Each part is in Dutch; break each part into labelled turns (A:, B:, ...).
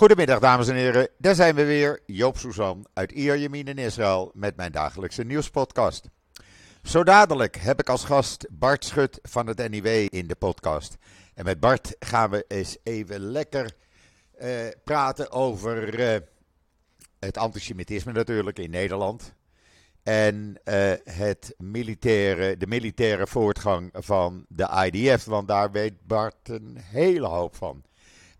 A: Goedemiddag dames en heren, daar zijn we weer, Joop Suzan uit Ierjemien in Israël met mijn dagelijkse nieuwspodcast. Zo dadelijk heb ik als gast Bart Schut van het NIW in de podcast. En met Bart gaan we eens even lekker eh, praten over eh, het antisemitisme natuurlijk in Nederland. En eh, het militaire, de militaire voortgang van de IDF, want daar weet Bart een hele hoop van.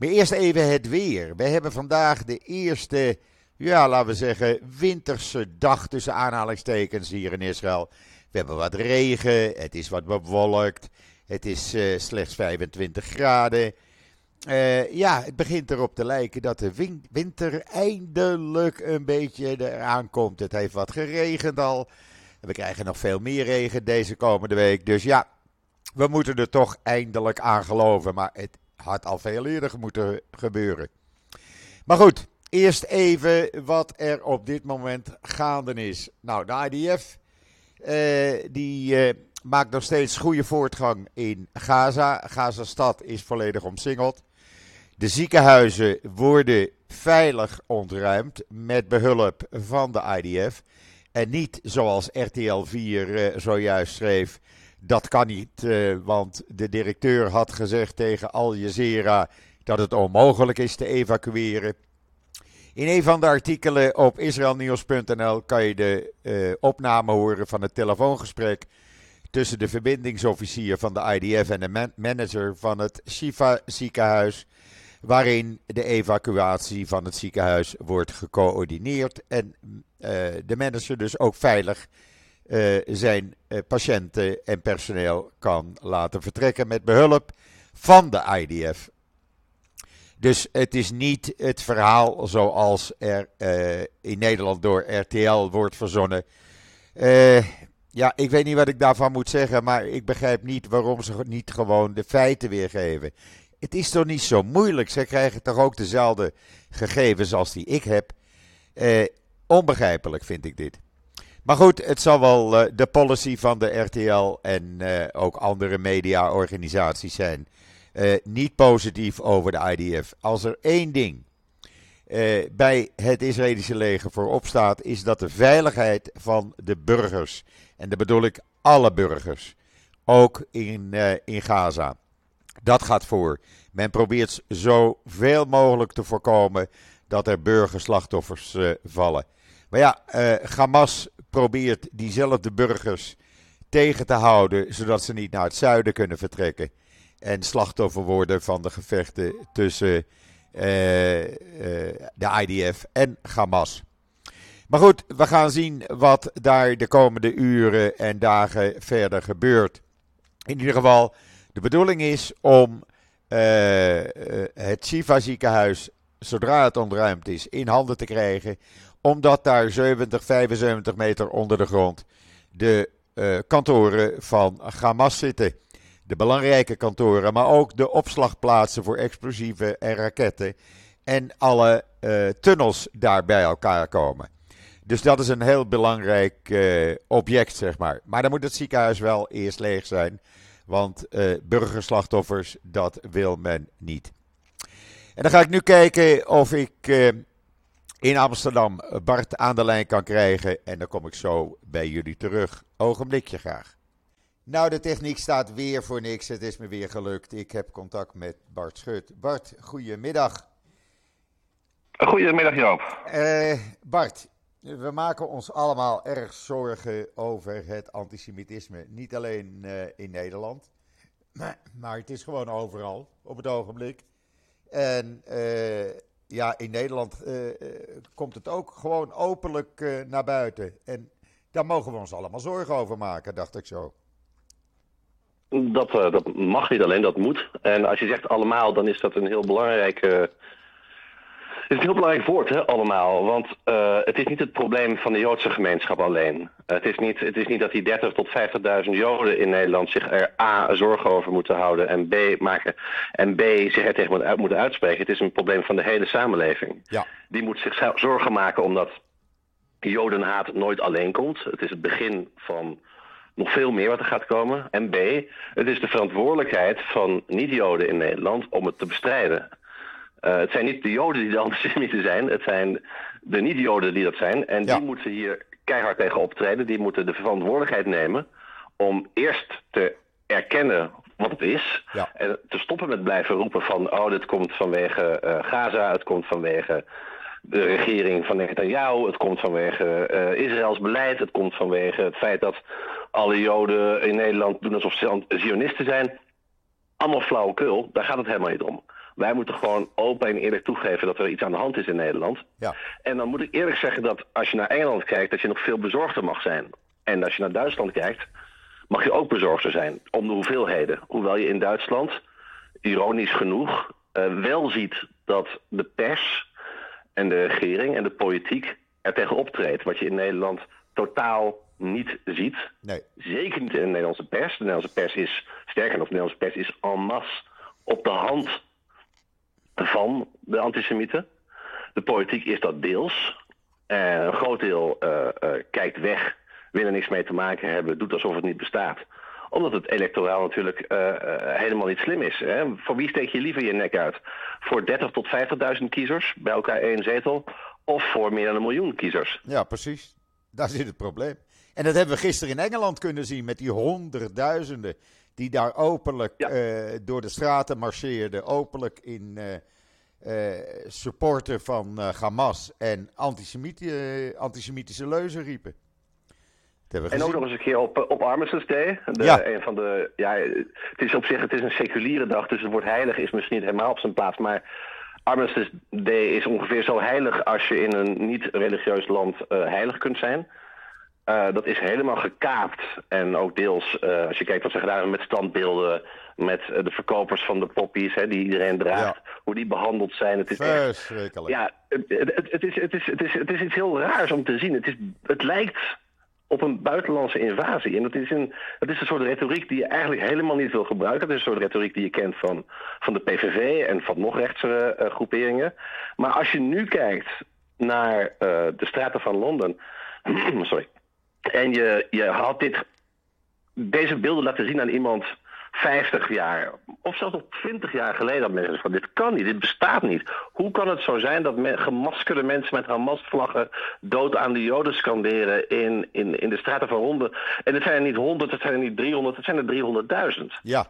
A: Maar eerst even het weer. We hebben vandaag de eerste, ja, laten we zeggen, winterse dag tussen aanhalingstekens hier in Israël. We hebben wat regen, het is wat bewolkt, het is uh, slechts 25 graden. Uh, ja, het begint erop te lijken dat de winter eindelijk een beetje eraan komt. Het heeft wat geregend al. We krijgen nog veel meer regen deze komende week. Dus ja, we moeten er toch eindelijk aan geloven. Maar het had al veel eerder moeten gebeuren. Maar goed, eerst even wat er op dit moment gaande is. Nou, de IDF uh, die uh, maakt nog steeds goede voortgang in Gaza. Gaza-stad is volledig omsingeld. De ziekenhuizen worden veilig ontruimd met behulp van de IDF. En niet zoals RTL 4 uh, eh, zojuist schreef dat kan niet, uh, want de directeur had gezegd tegen Al Jazeera dat het onmogelijk is te evacueren. In een van de artikelen op israelnieuws.nl kan je de uh, opname horen van het telefoongesprek tussen de verbindingsofficier van de IDF en de man manager van het Shifa ziekenhuis, waarin de evacuatie van het ziekenhuis wordt gecoördineerd en uh, de manager dus ook veilig zijn uh, patiënten en personeel kan laten vertrekken met behulp van de IDF. Dus het is niet het verhaal zoals er uh, in Nederland door RTL wordt verzonnen. ja, ik weet niet wat ik daarvan moet zeggen, maar ik begrijp niet waarom ze niet gewoon de feiten weergeven. Het is toch niet zo moeilijk? Ze krijgen toch ook dezelfde gegevens als die ik heb? onbegrijpelijk vind ik dit. Maar goed, het zal wel uh, de policy van de RTL en uh, ook andere mediaorganisaties zijn. Uh, niet positief over de IDF. Als er één ding bij het Israëlische leger voorop staat, is dat de veiligheid van de burgers, en dat bedoel ik alle burgers, ook in, in Gaza, dat gaat voor. Men probeert zoveel mogelijk te voorkomen dat er burgerslachtoffers vallen. Maar ja, Hamas probeert diezelfde burgers tegen te houden, zodat ze niet naar het zuiden kunnen vertrekken. En slachtoffer worden van de gevechten tussen uh, uh, de IDF en Hamas. Maar goed, we gaan zien wat daar de komende uren en dagen verder gebeurt. In ieder geval, de bedoeling is om uh, het Shiva ziekenhuis, zodra het ontruimd is, in handen te krijgen omdat daar 70, 75 meter onder de grond de uh, kantoren van Hamas zitten. De belangrijke kantoren, maar ook de opslagplaatsen voor explosieven en raketten. En alle uh, tunnels daar bij elkaar komen. Dus dat is een heel belangrijk uh, object, zeg maar. Maar dan moet het ziekenhuis wel eerst leeg zijn. Want burgerslachtoffers, dat wil men niet. En dan ga ik nu kijken of ik in Amsterdam Bart aan de lijn kan krijgen. En dan kom ik zo bij jullie terug. Ogenblikje graag. Nou, de techniek staat weer voor niks. Het is me weer gelukt. Ik heb contact met Bart Schut. Bart, goedemiddag.
B: Goedemiddag Joop.
A: Uh, Bart, we maken ons allemaal erg zorgen over het antisemitisme. Niet alleen uh, in Nederland, maar, maar, het is gewoon overal op het ogenblik. En uh, ja, in Nederland uh, komt het ook gewoon openlijk uh, naar buiten. En daar mogen we ons allemaal zorgen over maken, dacht ik zo.
B: Dat, dat mag niet alleen, dat moet. En als je zegt allemaal, dan is dat een heel belangrijke is een heel belangrijk woord, hè, allemaal. Want uh, het is niet het probleem van de Joodse gemeenschap alleen. het, is niet, het is niet dat die 30 tot 50.000 Joden in Nederland zich er A. zorgen over moeten houden en B. maken en B. zich er tegen moeten, moeten uitspreken. Het is een probleem van de hele samenleving.
A: Ja.
B: Die moet zich zorgen maken omdat Jodenhaat nooit alleen komt. Het is het begin van nog veel meer wat er gaat komen. En B. Het is de verantwoordelijkheid van niet-Joden in Nederland om het te bestrijden. Uh, het zijn niet de Joden die de antisemieten zijn, het zijn de niet-Joden die dat zijn. En die moeten hier keihard tegen optreden. Die moeten de verantwoordelijkheid nemen om eerst te erkennen wat het is. En te stoppen met blijven roepen van, oh, dit komt vanwege uh, Gaza, het komt vanwege de regering van Netanyahu, het komt vanwege uh, Israëls beleid, het komt vanwege het feit dat alle Joden in Nederland doen alsof ze Zionisten zijn. Allemaal flauwekul, daar gaat het helemaal niet om. Wij moeten gewoon open en eerlijk toegeven dat er iets aan de hand is in Nederland. Ja. En dan moet ik eerlijk zeggen dat als je naar Engeland kijkt, dat je nog veel bezorgder mag zijn. En als je naar Duitsland kijkt, mag je ook bezorgder zijn om de hoeveelheden. Hoewel je in Duitsland, ironisch genoeg, uh, wel ziet dat de pers en de regering en de politiek er tegen optreedt. Wat je in Nederland totaal niet ziet. Nee. Zeker niet in de Nederlandse pers. De Nederlandse pers is, sterker nog, de Nederlandse pers is en masse op de hand van de antisemieten. De politiek is dat deels. En een groot deel uh, uh, kijkt weg, wil er niks mee te maken hebben, doet alsof het niet bestaat omdat het electoraal natuurlijk helemaal niet slim is. Hè? Voor wie steek je liever je nek uit? Voor 30 tot 50.000 kiezers, bij elkaar één zetel, of voor meer dan een miljoen kiezers?
A: Ja, precies. Daar zit het probleem. En dat hebben we gisteren in Engeland kunnen zien met die honderdduizenden die daar openlijk uh, door de straten marcheerden, openlijk in uh, supporter van Hamas en antisemitische leuzen riepen.
B: En ook nog eens een keer op, op Armistice Day. De, ja. Een van de, ja, het is op zich het is een seculiere dag, dus het woord heilig is misschien niet helemaal op zijn plaats. Maar Armistice Day is ongeveer zo heilig als je in een niet-religieus land uh, heilig kunt zijn. Uh, dat is helemaal gekaapt. En ook deels, uh, als je kijkt wat ze gedaan hebben met standbeelden, met de verkopers van de poppies, hè, die iedereen draagt, ja. hoe die behandeld zijn. Het is
A: Verschrikkelijk.
B: ja, het, het, het, is, het, is, het, is, het is iets heel raars om te zien. Het, is, het lijkt op een buitenlandse invasie. En dat is, een, dat is een soort retoriek die je eigenlijk helemaal niet wil gebruiken. Dat is een soort retoriek die je kent van, van de PVV en van nog rechtse groeperingen. Maar als je nu kijkt naar de straten van Londen. sorry. En je, je had dit, deze beelden laten zien aan iemand 50 jaar, of zelfs nog 20 jaar geleden, dat mensen van dit kan niet, dit bestaat niet. Hoe kan het zo zijn dat gemaskerde mensen met Hamas-vlaggen dood aan de Joden scanderen in, in, in de straten van Ronde? En het zijn er niet 100, het zijn er niet 300, het zijn er 300.000.
A: Ja.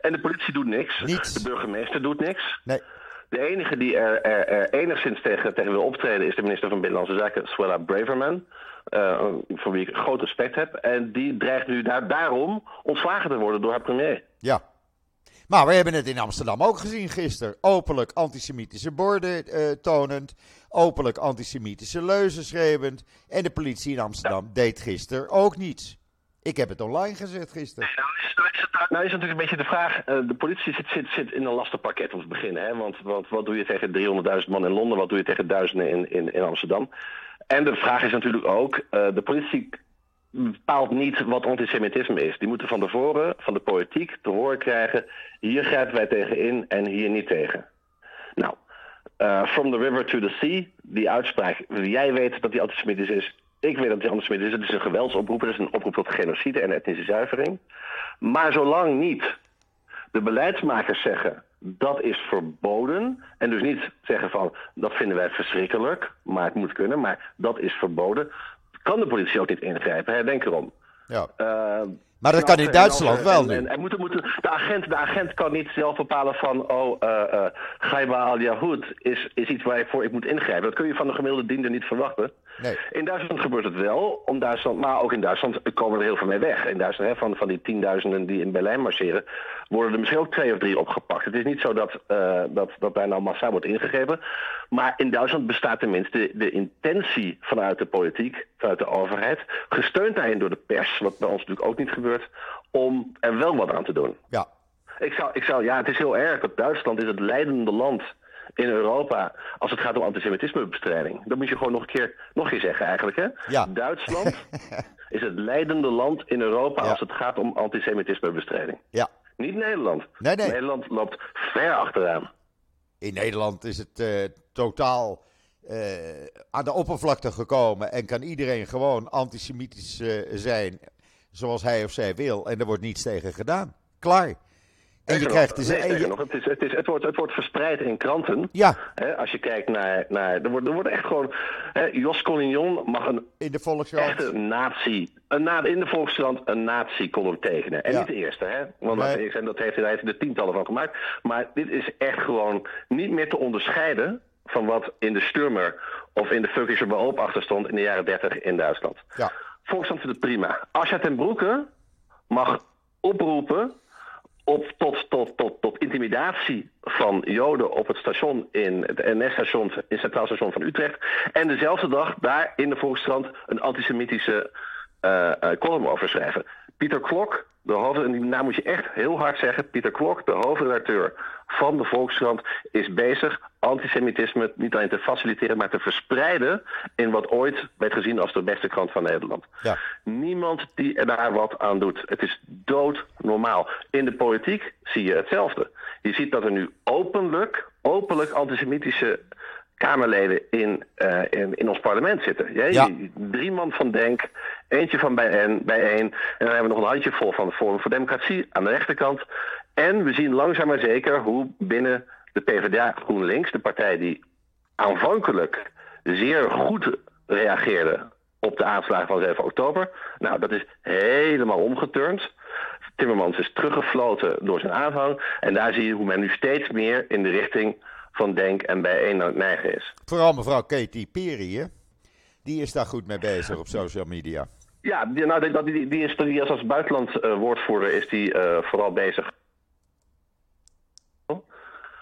B: En de politie doet niks.
A: Niets.
B: De burgemeester doet niks.
A: Nee.
B: De enige die er, er, er enigszins tegen, tegen wil optreden is de minister van Binnenlandse Zaken, Swella Braverman. Uh, voor wie ik groot respect heb. En die dreigt nu daar, daarom ontslagen te worden door haar premier.
A: Ja. Maar we hebben het in Amsterdam ook gezien gisteren. Openlijk antisemitische borden uh, tonend. Openlijk antisemitische leuzen schreeuwend. En de politie in Amsterdam deed gisteren ook niets. Ik heb het online gezet gisteren.
B: Nee, nou, is, nou, is het, nou is natuurlijk een beetje de vraag. Uh, de politie zit, zit, zit in een lastenpakket om te beginnen. Hè? Want wat, wat doe je tegen 300.000 man in Londen? Wat doe je tegen duizenden in, in, in Amsterdam? En de vraag is natuurlijk ook, uh, de politie bepaalt niet wat antisemitisme is. Die moeten van tevoren van de politiek te horen krijgen, hier grijpen wij tegen in en hier niet tegen. Nou, uh, from the river to the sea, die uitspraak, jij weet dat die antisemitisch is, ik weet dat die antisemitisch is, het is een geweldsoproep, het is een oproep tot genocide en etnische zuivering. Maar zolang niet de beleidsmakers zeggen dat is verboden. En dus niet zeggen van dat vinden wij verschrikkelijk, maar het moet kunnen, maar dat is verboden. Kan de politie ook niet ingrijpen, hè? denk erom.
A: Ja. Uh, maar dat kan in Duitsland wel
B: nu. En, en, moeten, moeten, de, agent, de agent kan niet zelf bepalen van... oh, uh, uh, al Yahud is, is iets waar ik moet ingrijpen. Dat kun je van de gemiddelde diender niet verwachten.
A: Nee.
B: In Duitsland gebeurt het wel, om Duitsland, maar ook in Duitsland komen er heel veel mee weg. In Duitsland, hè, van, van die tienduizenden die in Berlijn marcheren, worden er misschien ook twee of drie opgepakt. Het is niet zo dat, uh, dat, dat daar nou massaal wordt ingegrepen. Maar in Duitsland bestaat tenminste de, de intentie vanuit de politiek, vanuit de overheid, gesteund daarin door de pers, wat bij ons natuurlijk ook niet gebeurt, om er wel wat aan te doen.
A: Ja.
B: Ik zou, ik zou, ja, het is heel erg Duitsland is het leidende land in Europa als het gaat om antisemitismebestrijding. Dat moet je gewoon nog een keer, nog een keer zeggen eigenlijk. Hè?
A: Ja.
B: Duitsland is het leidende land in Europa als het gaat om antisemitismebestrijding.
A: Ja.
B: Niet Nederland.
A: Nee, nee.
B: Nederland loopt ver achteraan.
A: In Nederland is het uh, totaal uh, aan de oppervlakte gekomen en kan iedereen gewoon antisemitisch uh, zijn zoals hij of zij wil. En er wordt niets tegen gedaan. Klaar. En je krijgt dus...
B: Nee,
A: en je-
B: nog, het, is, het, is, het, wordt, het wordt verspreid in kranten.
A: ja,
B: Hè, als je kijkt naar... naar er, wordt, er wordt echt gewoon... Hè, Jos Collignon mag een
A: in de Volkskrant.
B: echte nazi... Een na, in de Volkskrant een nazi-column tekenen. En
A: Ja.
B: niet de eerste, hè? Want
A: Nee.
B: zijn, dat heeft hij heeft er tientallen van gemaakt. Maar dit is echt gewoon niet meer te onderscheiden... van wat in de Sturmer of in de Völkische Beoop achter stond... in de jaren 30 in Duitsland.
A: Ja,
B: Volkskrant vindt het prima. Asja ten Broeke mag oproepen op, tot, tot, tot, tot intimidatie van Joden op het station in het NS-station, in het Centraal Station van Utrecht. En dezelfde dag daar in de Volkskrant een antisemitische eh, eh, column over schrijven. Pieter Klok, de hoofd, en die naam moet je echt heel hard zeggen. Pieter Klok, de hoofdredacteur van de Volkskrant, is bezig antisemitisme niet alleen te faciliteren, maar te verspreiden in wat ooit werd gezien als de beste krant van Nederland.
A: ja.
B: Niemand die er daar wat aan doet. Het is doodnormaal. In de politiek zie je hetzelfde. Je ziet dat er nu openlijk, openlijk antisemitische Kamerleden in, eh, in, in ons parlement zitten. Ja,
A: Ja.
B: Drie man van Denk, eentje van bijeen, bijeen. En dan hebben we nog een handjevol van de Forum voor Democratie aan de rechterkant. En we zien langzaam maar zeker hoe binnen de PvdA GroenLinks, de partij die aanvankelijk zeer goed reageerde op de aanslagen van 7 oktober. Nou, dat is helemaal omgeturnd. Timmermans is teruggefloten door zijn aanhang. En daar zie je hoe men nu steeds meer in de richting van Denk en bijeen neigen is.
A: Vooral mevrouw Katy Perry, hè? Die is daar goed mee bezig op social media.
B: Ja, die, nou, die, die, die is die is als buitenland eh, woordvoerder is die eh, vooral bezig.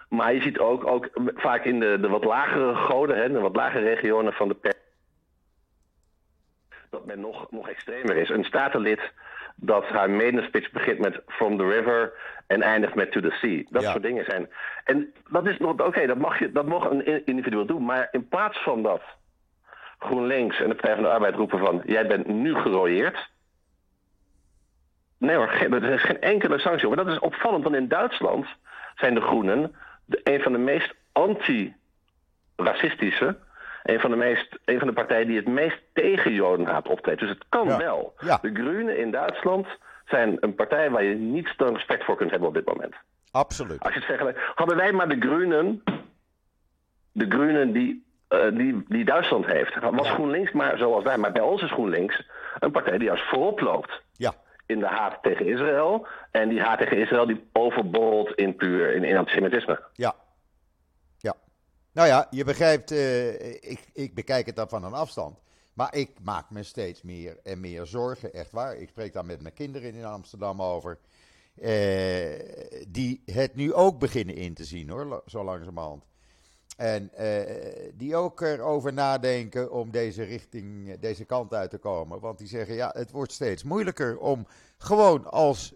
B: Maar je ziet ook, ook vaak in de, de wat lagere goden, hè, de wat lagere regionen van de per dat men nog, nog extremer is. Een statenlid dat haar maiden begint met From the River en eindigt met To the Sea. Dat
A: Ja.
B: soort dingen zijn. En dat is nog, oké, dat mag je, dat mag een individueel doen. Maar in plaats van dat GroenLinks en de Partij van de Arbeid roepen van... jij bent nu gerooieerd. Nee hoor, er is geen enkele sanctie over. Dat is opvallend, want in Duitsland zijn de Groenen... De, een van de meest anti-racistische... Een van, de meest, een van de partijen die het meest tegen Jodenhaat optreedt. Dus het kan
A: Ja.
B: wel.
A: Ja.
B: De Groenen in Duitsland zijn een partij waar je niet dan respect voor kunt hebben op dit moment.
A: Absoluut.
B: Als je het vergelijkt. Hadden wij maar de Groenen. De Groenen die, eh, die, die Duitsland heeft. Was
A: Ja.
B: GroenLinks maar zoals wij. Maar bij ons is GroenLinks een partij die als voorop loopt.
A: Ja,
B: In de haat tegen Israël. En die haat tegen Israël die overborrelt in puur in, in antisemitisme.
A: ja. Ja. Nou ja, je begrijpt, eh, ik, ik bekijk het dan van een afstand. Maar ik maak me steeds meer en meer zorgen, echt waar. Ik spreek daar met mijn kinderen in Amsterdam over. eh, die het nu ook beginnen in te zien hoor, zo langzamerhand. En eh, die ook erover nadenken om deze richting, deze kant uit te komen. Want die zeggen, ja, het wordt steeds moeilijker om gewoon als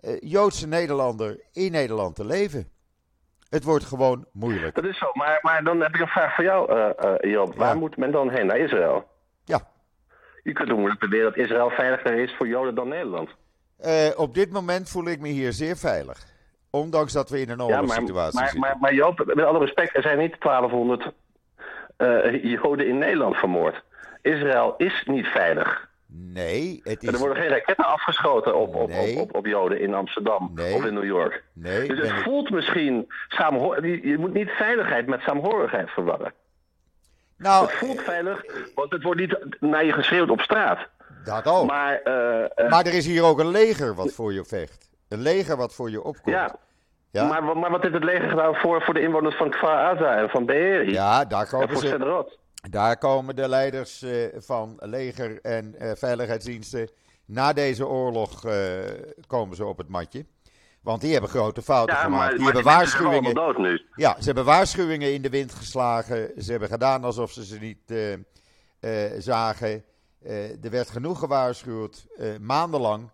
A: eh, Joodse Nederlander in Nederland te leven. Het wordt gewoon moeilijk.
B: Dat is zo. Maar, maar dan heb ik een vraag voor jou, eh, eh.
A: Ja.
B: Waar moet men dan heen? Naar Israël?
A: Ja,
B: Je kunt ook moeilijk beweren dat Israël veiliger is voor Joden dan Nederland.
A: eh, op dit moment voel ik me hier zeer veilig. Ondanks dat we in een
B: Ja, maar,
A: oorlogssituatie
B: maar,
A: zitten.
B: maar, maar Joop, met alle respect, er zijn niet 1200 eh, Joden in Nederland vermoord. Israël is niet veilig.
A: Nee, het
B: Er
A: is...
B: worden geen raketten afgeschoten op, op,
A: Nee.
B: op, op, op Joden in Amsterdam
A: Nee.
B: of in New York.
A: Nee,
B: Dus het
A: ik-
B: voelt misschien saamhoor- je moet niet veiligheid met saamhorigheid verwarren.
A: Nou,
B: Het voelt veilig, want het wordt niet naar je geschreeuwd op straat.
A: dat ook.
B: Maar, eh, eh,
A: Maar er is hier ook een leger wat voor je vecht. Een leger wat voor je opkomt.
B: ja.
A: Ja?
B: Maar, maar wat heeft het leger gedaan voor, voor de inwoners van Kfar Aza en van Be'eri?
A: Ja, daar
B: en
A: komen, ze, daar komen de leiders eh, van leger en eh, veiligheidsdiensten. Na deze oorlog eh, komen ze op het matje. Want die hebben grote fouten
B: Ja,
A: gemaakt.
B: maar,
A: die
B: maar
A: hebben
B: die
A: waarschuwingen.
B: allemaal dood nu.
A: Ja, ze hebben waarschuwingen in de wind geslagen. Ze hebben gedaan alsof ze ze niet zagen. Er werd genoeg gewaarschuwd, maandenlang.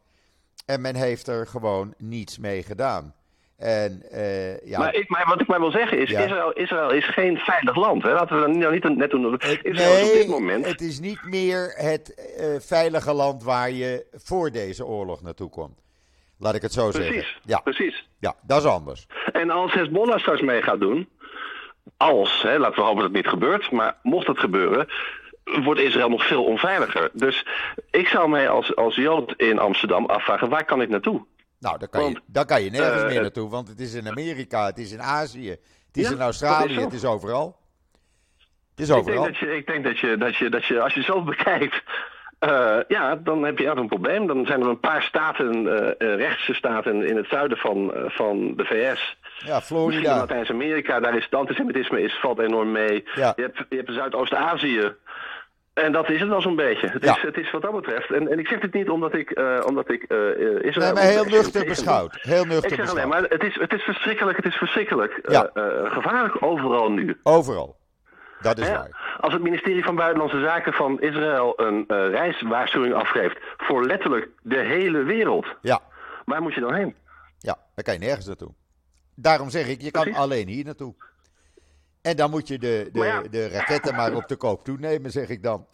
A: En men heeft er gewoon niets mee gedaan. En eh, ja,
B: Maar, ik, maar wat ik maar wil zeggen is,
A: Ja.
B: Israël, Israël is geen veilig land. Hè? Laten we dat nou niet net doen.
A: het,
B: Israël is op dit moment...
A: het is niet meer het eh, veilige land waar je voor deze oorlog naartoe komt. Laat ik het zo
B: Precies,
A: zeggen. Ja,
B: precies.
A: ja, dat is anders.
B: En als Hezbollah straks mee gaat doen, als, hè, laten we hopen dat het niet gebeurt, maar mocht het gebeuren, wordt Israël nog veel onveiliger. Dus ik zou mij als, als Jood in Amsterdam afvragen, waar kan ik naartoe?
A: Nou, dan kan, je, dan kan je nergens meer naartoe, want het is in Amerika, het is in Azië, het is in Australië, het is overal. Het is overal.
B: Ik denk dat je, ik denk dat je, dat je, dat je als je zelf bekijkt, uh, ja, dan heb je echt een probleem. Dan zijn er een paar staten, uh, rechtse staten in het zuiden van, van de VS.
A: Ja, Florida.
B: Latijns-Amerika, daar is het antisemitisme is, valt enorm mee. Ja. Je hebt, je hebt Zuidoost-Azië. En dat is het wel zo'n beetje. Het, ja. is, het is wat dat betreft. En, en ik zeg het niet omdat ik, uh, omdat ik uh,
A: Israël... Nee, maar heel nuchter beschouwd. Heel nuchter
B: ik zeg
A: alleen,
B: maar het is, het is verschrikkelijk, het is verschrikkelijk. Ja. gevaarlijk overal nu.
A: Overal. Dat is waar.
B: Als het ministerie van Buitenlandse Zaken van Israël een reiswaarschuwing afgeeft voor letterlijk de hele wereld.
A: Ja.
B: Waar moet je dan heen?
A: Ja, dan kan je nergens naartoe. Daarom zeg ik, je kan alleen hier naartoe. En dan moet je de, de, de raketten maar op de koop toenemen, zeg ik dan.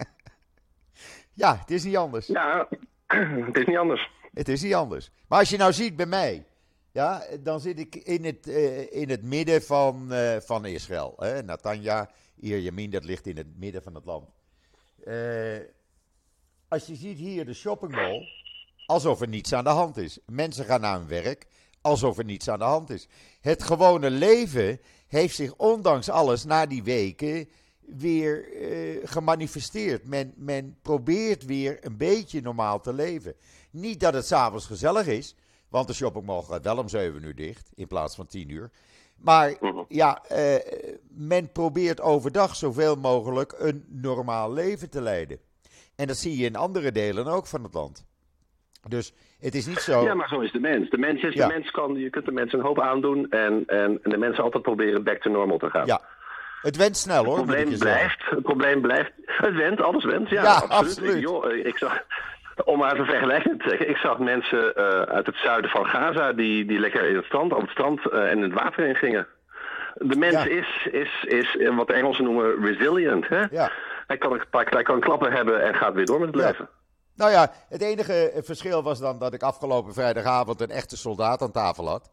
A: ja, het is niet anders.
B: Ja, het is niet anders.
A: Het is niet anders. Maar als je nou ziet bij mij, ja, dan zit ik in het, uh, in het midden van, uh, van Israël. Hè? Natanja, Ierjemien, dat ligt in het midden van het land. Uh, als je ziet hier de shoppingmall, alsof er niets aan de hand is. Mensen gaan naar hun werk, alsof er niets aan de hand is. Het gewone leven heeft zich ondanks alles na die weken weer gemanifesteerd. Men, men probeert weer een beetje normaal te leven. Niet dat het s'avonds gezellig is, want de shoppingmall gaat wel om 7 uur dicht in plaats van 10 uur. Maar mhm. ja, eh, men probeert overdag zoveel mogelijk een normaal leven te leiden. En dat zie je in andere delen ook van het land. Dus het is niet zo.
B: Ja, maar zo is de mens. De mens is de mens kan, je kunt de mensen een hoop aandoen en, en, en de mensen altijd proberen back to normal te gaan.
A: Ja, het went snel hoor.
B: Het probleem blijft. Het probleem blijft. Het went, alles went. Ja, absoluut. absoluut. Ik, zag, om maar even vergelijking te trekken. Ik zag mensen uh, uit het zuiden van Gaza die, die lekker in het strand, op het strand uh, en in het water in gingen. De mens ja. is, is, is wat de Engelsen noemen resilient. Hè?
A: Ja.
B: Hij, kan een paar, hij kan klappen hebben en gaat weer door met het leven.
A: Nou ja, het enige verschil was dan dat ik afgelopen vrijdagavond een echte soldaat aan tafel had.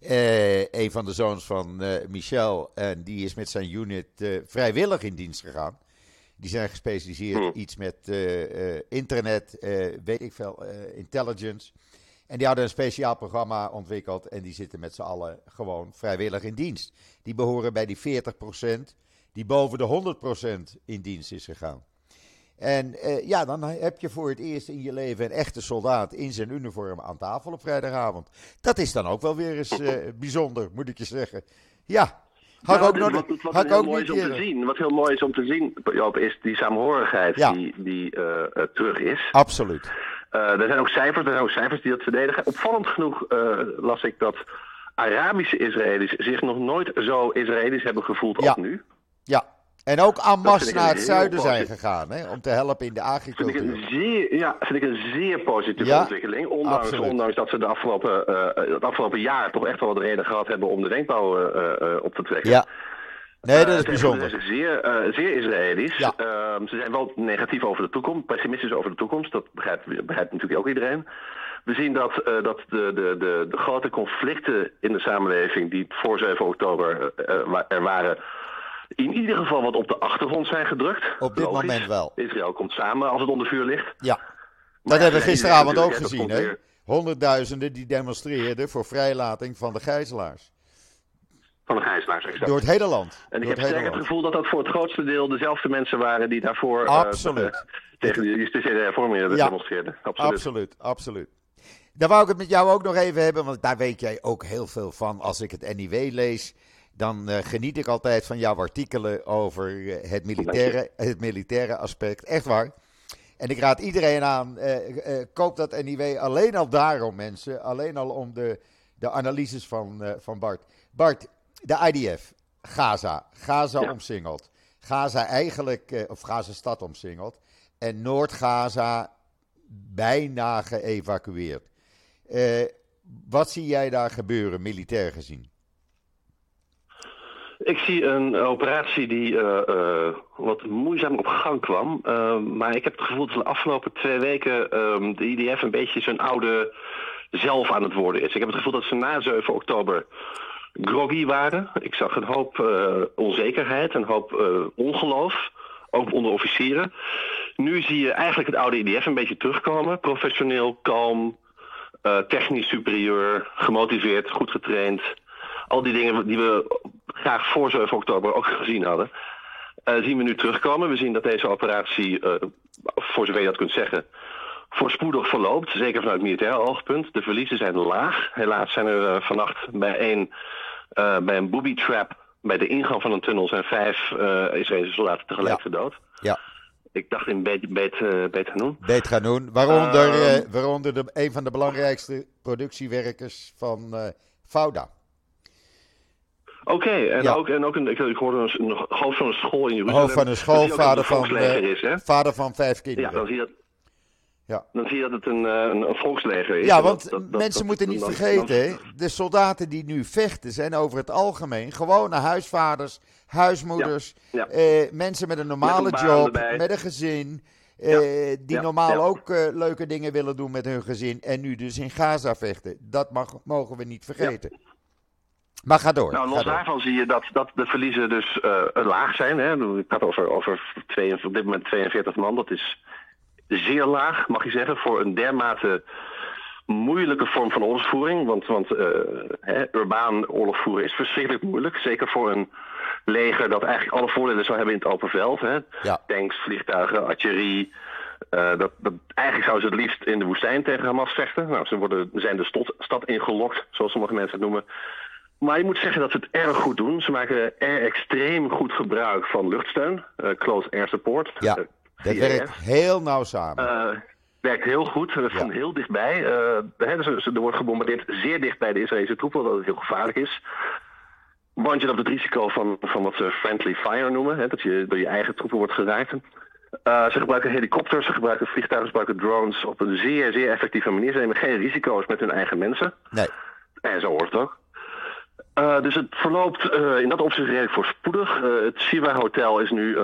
A: Uh, een van de zoons van Michel. En die is met zijn unit vrijwillig in dienst gegaan. Die zijn gespecialiseerd hmm. iets met internet, weet ik veel, intelligence. En die hadden een speciaal programma ontwikkeld en die zitten met z'n allen gewoon vrijwillig in dienst. Die behoren bij die 40% die boven de 100% in dienst is gegaan. En ja, dan heb je voor het eerst in je leven een echte soldaat in zijn uniform aan tafel op vrijdagavond. Dat is dan ook wel weer eens bijzonder, moet ik je zeggen. Ja,
B: had ook nog, wat, heel mooi is om te zien, wat heel mooi is om te zien, Joop, is die saamhorigheid die, die uh, uh, terug is.
A: Absoluut.
B: Uh, er zijn ook cijfers, er zijn ook cijfers die dat verdedigen. Opvallend genoeg las ik dat Arabische Israëli's zich nog nooit zo Israëlisch hebben gevoeld
A: ja.
B: als nu.
A: Ja, en ook en masse naar het zuiden zijn gegaan, hè, om te helpen in de agricultuur.
B: Vind ik een zeer, ja, vind ik een zeer positieve ja, ontwikkeling. Ondanks, ondanks dat ze de afgelopen, uh, het afgelopen jaar toch echt wel wat reden gehad hebben om de wenkbrauwen uh, op te trekken.
A: Ja. Nee, dat is bijzonder.
B: Ze zijn zeer, zeer Israëlisch. Ja. Uh, ze zijn wel negatief over de toekomst, pessimistisch over de toekomst. Dat begrijpt, begrijpt natuurlijk ook iedereen. We zien dat, uh, dat de, de, de, de grote conflicten in de samenleving die voor 7 oktober er waren in ieder geval wat op de achtergrond zijn gedrukt.
A: Op dit Logisch. moment wel.
B: Israël komt samen als het onder vuur ligt.
A: Ja, dat hebben we gisteravond ook gezien. Hè? Honderdduizenden die demonstreerden voor vrijlating van de gijzelaars.
B: Van de gijzelaars, exact.
A: Door het hele land.
B: En ik
A: heb
B: sterk het gevoel dat dat voor het grootste deel dezelfde mensen waren die daarvoor...
A: Eh, absoluut. Uh,
B: tegen de justitiële hervormingen ja. demonstreerden.
A: Absoluut. absoluut, absoluut. Daar wou ik het met jou ook nog even hebben, want daar weet jij ook heel veel van als ik het NIW lees dan uh, geniet ik altijd van jouw artikelen over uh, het, militaire, het militaire aspect. Echt waar. En ik raad iedereen aan, uh, koop dat NIW alleen al daarom, mensen. Alleen al om de, de analyses van, van Bart. Bart, de IDF, Gaza. Gaza ja. omsingeld. Gaza eigenlijk, of Gaza stad omsingeld. En Noord-Gaza bijna geëvacueerd. wat zie jij daar gebeuren, militair gezien?
B: Ik zie een operatie die uh, uh, wat moeizaam op gang kwam. Uh, maar ik heb het gevoel dat de afgelopen twee weken ehm, de IDF een beetje zijn oude zelf aan het worden is. Ik heb het gevoel dat ze na 7 oktober groggy waren. Ik zag een hoop onzekerheid, een hoop ongeloof, ook onder officieren. Nu zie je eigenlijk het oude IDF een beetje terugkomen. Professioneel, kalm, eh, technisch superieur, gemotiveerd, goed getraind. Al die dingen die we graag voor 7 oktober ook gezien hadden. eh, zien we nu terugkomen. We zien dat deze operatie, eh, voor zover je dat kunt zeggen, voorspoedig verloopt. Zeker vanuit militair oogpunt. De verliezen zijn laag. Helaas zijn er eh, vannacht bij een, bij een booby trap bij de ingang van een tunnel zijn vijf Israëlische soldaten tegelijk
A: Ja.
B: gedood.
A: Ja,
B: Ik dacht in Beit, Beit, eh, Beit Hanoun.
A: Beit. Waaronder,
B: Ehm.
A: eh, waaronder de, een van de belangrijkste productiewerkers van eh
B: Oké, en,
A: Ja.
B: ook, en ook een, ik, ik hoorde een, een hoofd van een school in Jeruzalem.
A: Hoofd van een school, vader van,
B: volksleger is, hè?
A: vader van vijf
B: Ja,
A: kinderen.
B: dan zie je dat,
A: Ja.
B: dan zie je dat het een, eh, een, een volksleger is.
A: Ja, want
B: dat-
A: mensen
B: dat-
A: moeten niet vergeten, de soldaten die nu vechten zijn over het algemeen gewone huisvaders, huismoeders,
B: Ja.
A: eh, mensen met een normale
B: Met een baan
A: job,
B: erbij.
A: met een gezin, eh, die
B: Ja,
A: normaal
B: ja.
A: ook eh, leuke dingen willen doen met hun gezin en nu dus in Gaza vechten. Dat mag, mogen we niet vergeten. Maar ga door.
B: Nou,
A: ga
B: los
A: door.
B: daarvan zie je dat, dat de verliezen dus eh, laag zijn. Hè. Ik had over, over twee, op dit moment 42 man. Dat is zeer laag, mag je zeggen, voor een dermate moeilijke vorm van oorlogsvoering. Want, want eh, hè, urbaan oorlog voeren is verschrikkelijk moeilijk. Zeker voor een leger dat eigenlijk alle voordelen zou hebben in het open veld. Hè.
A: Ja.
B: Tanks, vliegtuigen, artillerie. Eh, dat, dat, eigenlijk zouden ze het liefst in de woestijn tegen Hamas vechten. Nou, ze worden, zijn de stad ingelokt, zoals sommige mensen het noemen. Maar je moet zeggen dat ze het erg goed doen. Ze maken er extreem goed gebruik van luchtsteun. eh, close air support.
A: Ja,
B: eh,
A: dat
B: CAS.
A: werkt heel nauw samen.
B: Eh, werkt heel goed, van
A: Ja.
B: heel dichtbij. Hè, dus, er wordt gebombardeerd zeer dicht bij de Israëlische troepen, wat heel gevaarlijk is. Want je loopt het risico van, van wat ze friendly fire noemen, hè, dat je door je eigen troepen wordt geraakt. Ze gebruiken helikopters, ze gebruiken vliegtuigen, ze gebruiken drones op een zeer, zeer effectieve manier. Ze nemen geen risico's met hun eigen mensen.
A: Nee,
B: En zo hoort het ook. Eh, dus het verloopt eh, in dat opzicht redelijk voorspoedig. Eh het Siva Hotel is nu